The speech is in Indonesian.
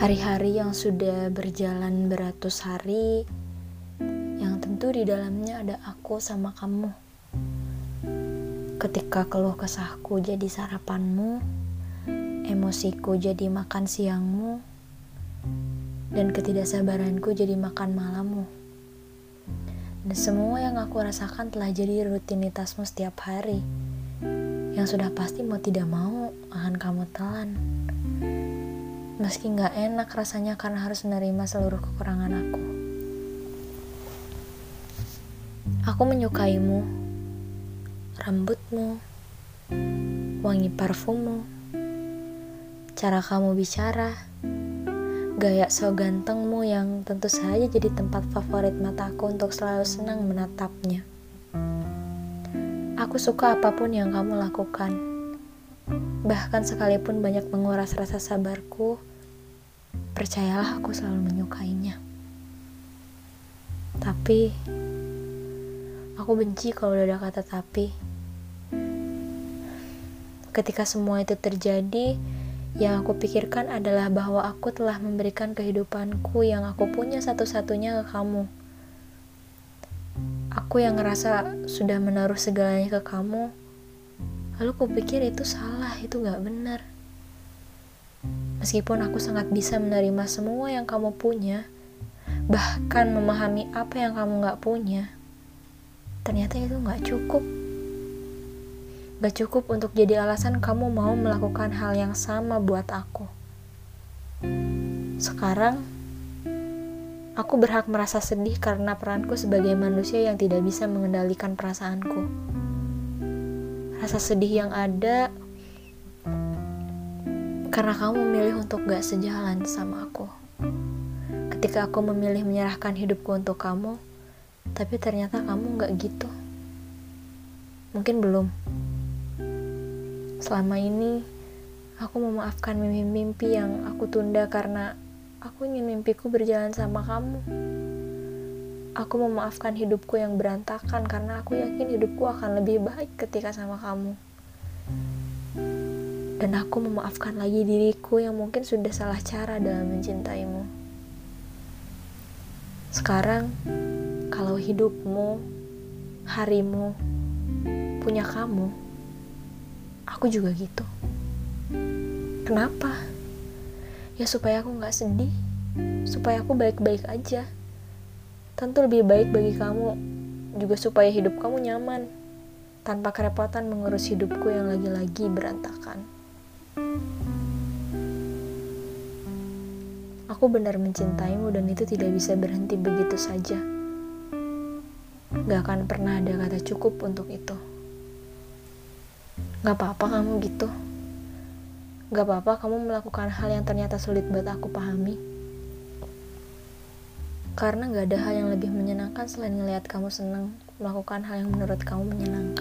Hari-hari yang sudah berjalan beratus hari, yang tentu di dalamnya ada aku sama kamu. Ketika keluh kesahku jadi sarapanmu, emosiku jadi makan siangmu, dan ketidaksabaranku jadi makan malammu. Dan semua yang aku rasakan telah jadi rutinitasmu setiap hari, yang sudah pasti mau tidak mau akan kamu telan. Meski gak enak rasanya karena harus menerima seluruh kekurangan aku. Aku menyukaimu, rambutmu, wangi parfummu, cara kamu bicara, gaya so gantengmu yang tentu saja jadi tempat favorit mataku untuk selalu senang menatapnya. Aku suka apa pun yang kamu lakukan. Bahkan sekalipun banyak menguras rasa sabarku, Percayalah aku selalu menyukainya. Tapi aku benci kalau udah ada kata tapi. Ketika semua itu terjadi, yang aku pikirkan adalah bahwa aku telah memberikan kehidupanku yang aku punya satu-satunya ke kamu. Aku yang ngerasa sudah menaruh segalanya ke kamu, lalu kupikir itu salah, itu gak benar. Meskipun aku sangat bisa menerima semua yang kamu punya, bahkan memahami apa yang kamu gak punya, ternyata itu gak cukup. Gak cukup untuk jadi alasan kamu mau melakukan hal yang sama buat aku. Sekarang, aku berhak merasa sedih karena peranku sebagai manusia yang tidak bisa mengendalikan perasaanku. Rasa sedih yang ada karena kamu memilih untuk gak sejalan sama aku. Ketika aku memilih menyerahkan hidupku untuk kamu, tapi ternyata kamu gak gitu. Mungkin belum. Selama ini, aku memaafkan mimpi-mimpi yang aku tunda karena aku ingin mimpiku berjalan sama kamu. Aku memaafkan hidupku yang berantakan karena aku yakin hidupku akan lebih baik ketika sama kamu dan aku memaafkan lagi diriku yang mungkin sudah salah cara dalam mencintaimu. Sekarang, kalau hidupmu, harimu, punya kamu, aku juga gitu. Kenapa? Ya supaya aku gak sedih, supaya aku baik-baik aja. Tentu lebih baik bagi kamu juga supaya hidup kamu nyaman, tanpa kerepotan mengurus hidupku yang lagi-lagi berantakan. Aku benar mencintaimu dan itu tidak bisa berhenti begitu saja. Gak akan pernah ada kata cukup untuk itu. Gak apa-apa kamu gitu. Gak apa-apa kamu melakukan hal yang ternyata sulit buat aku pahami. Karena gak ada hal yang lebih menyenangkan selain ngelihat kamu senang melakukan hal yang menurut kamu menyenangkan.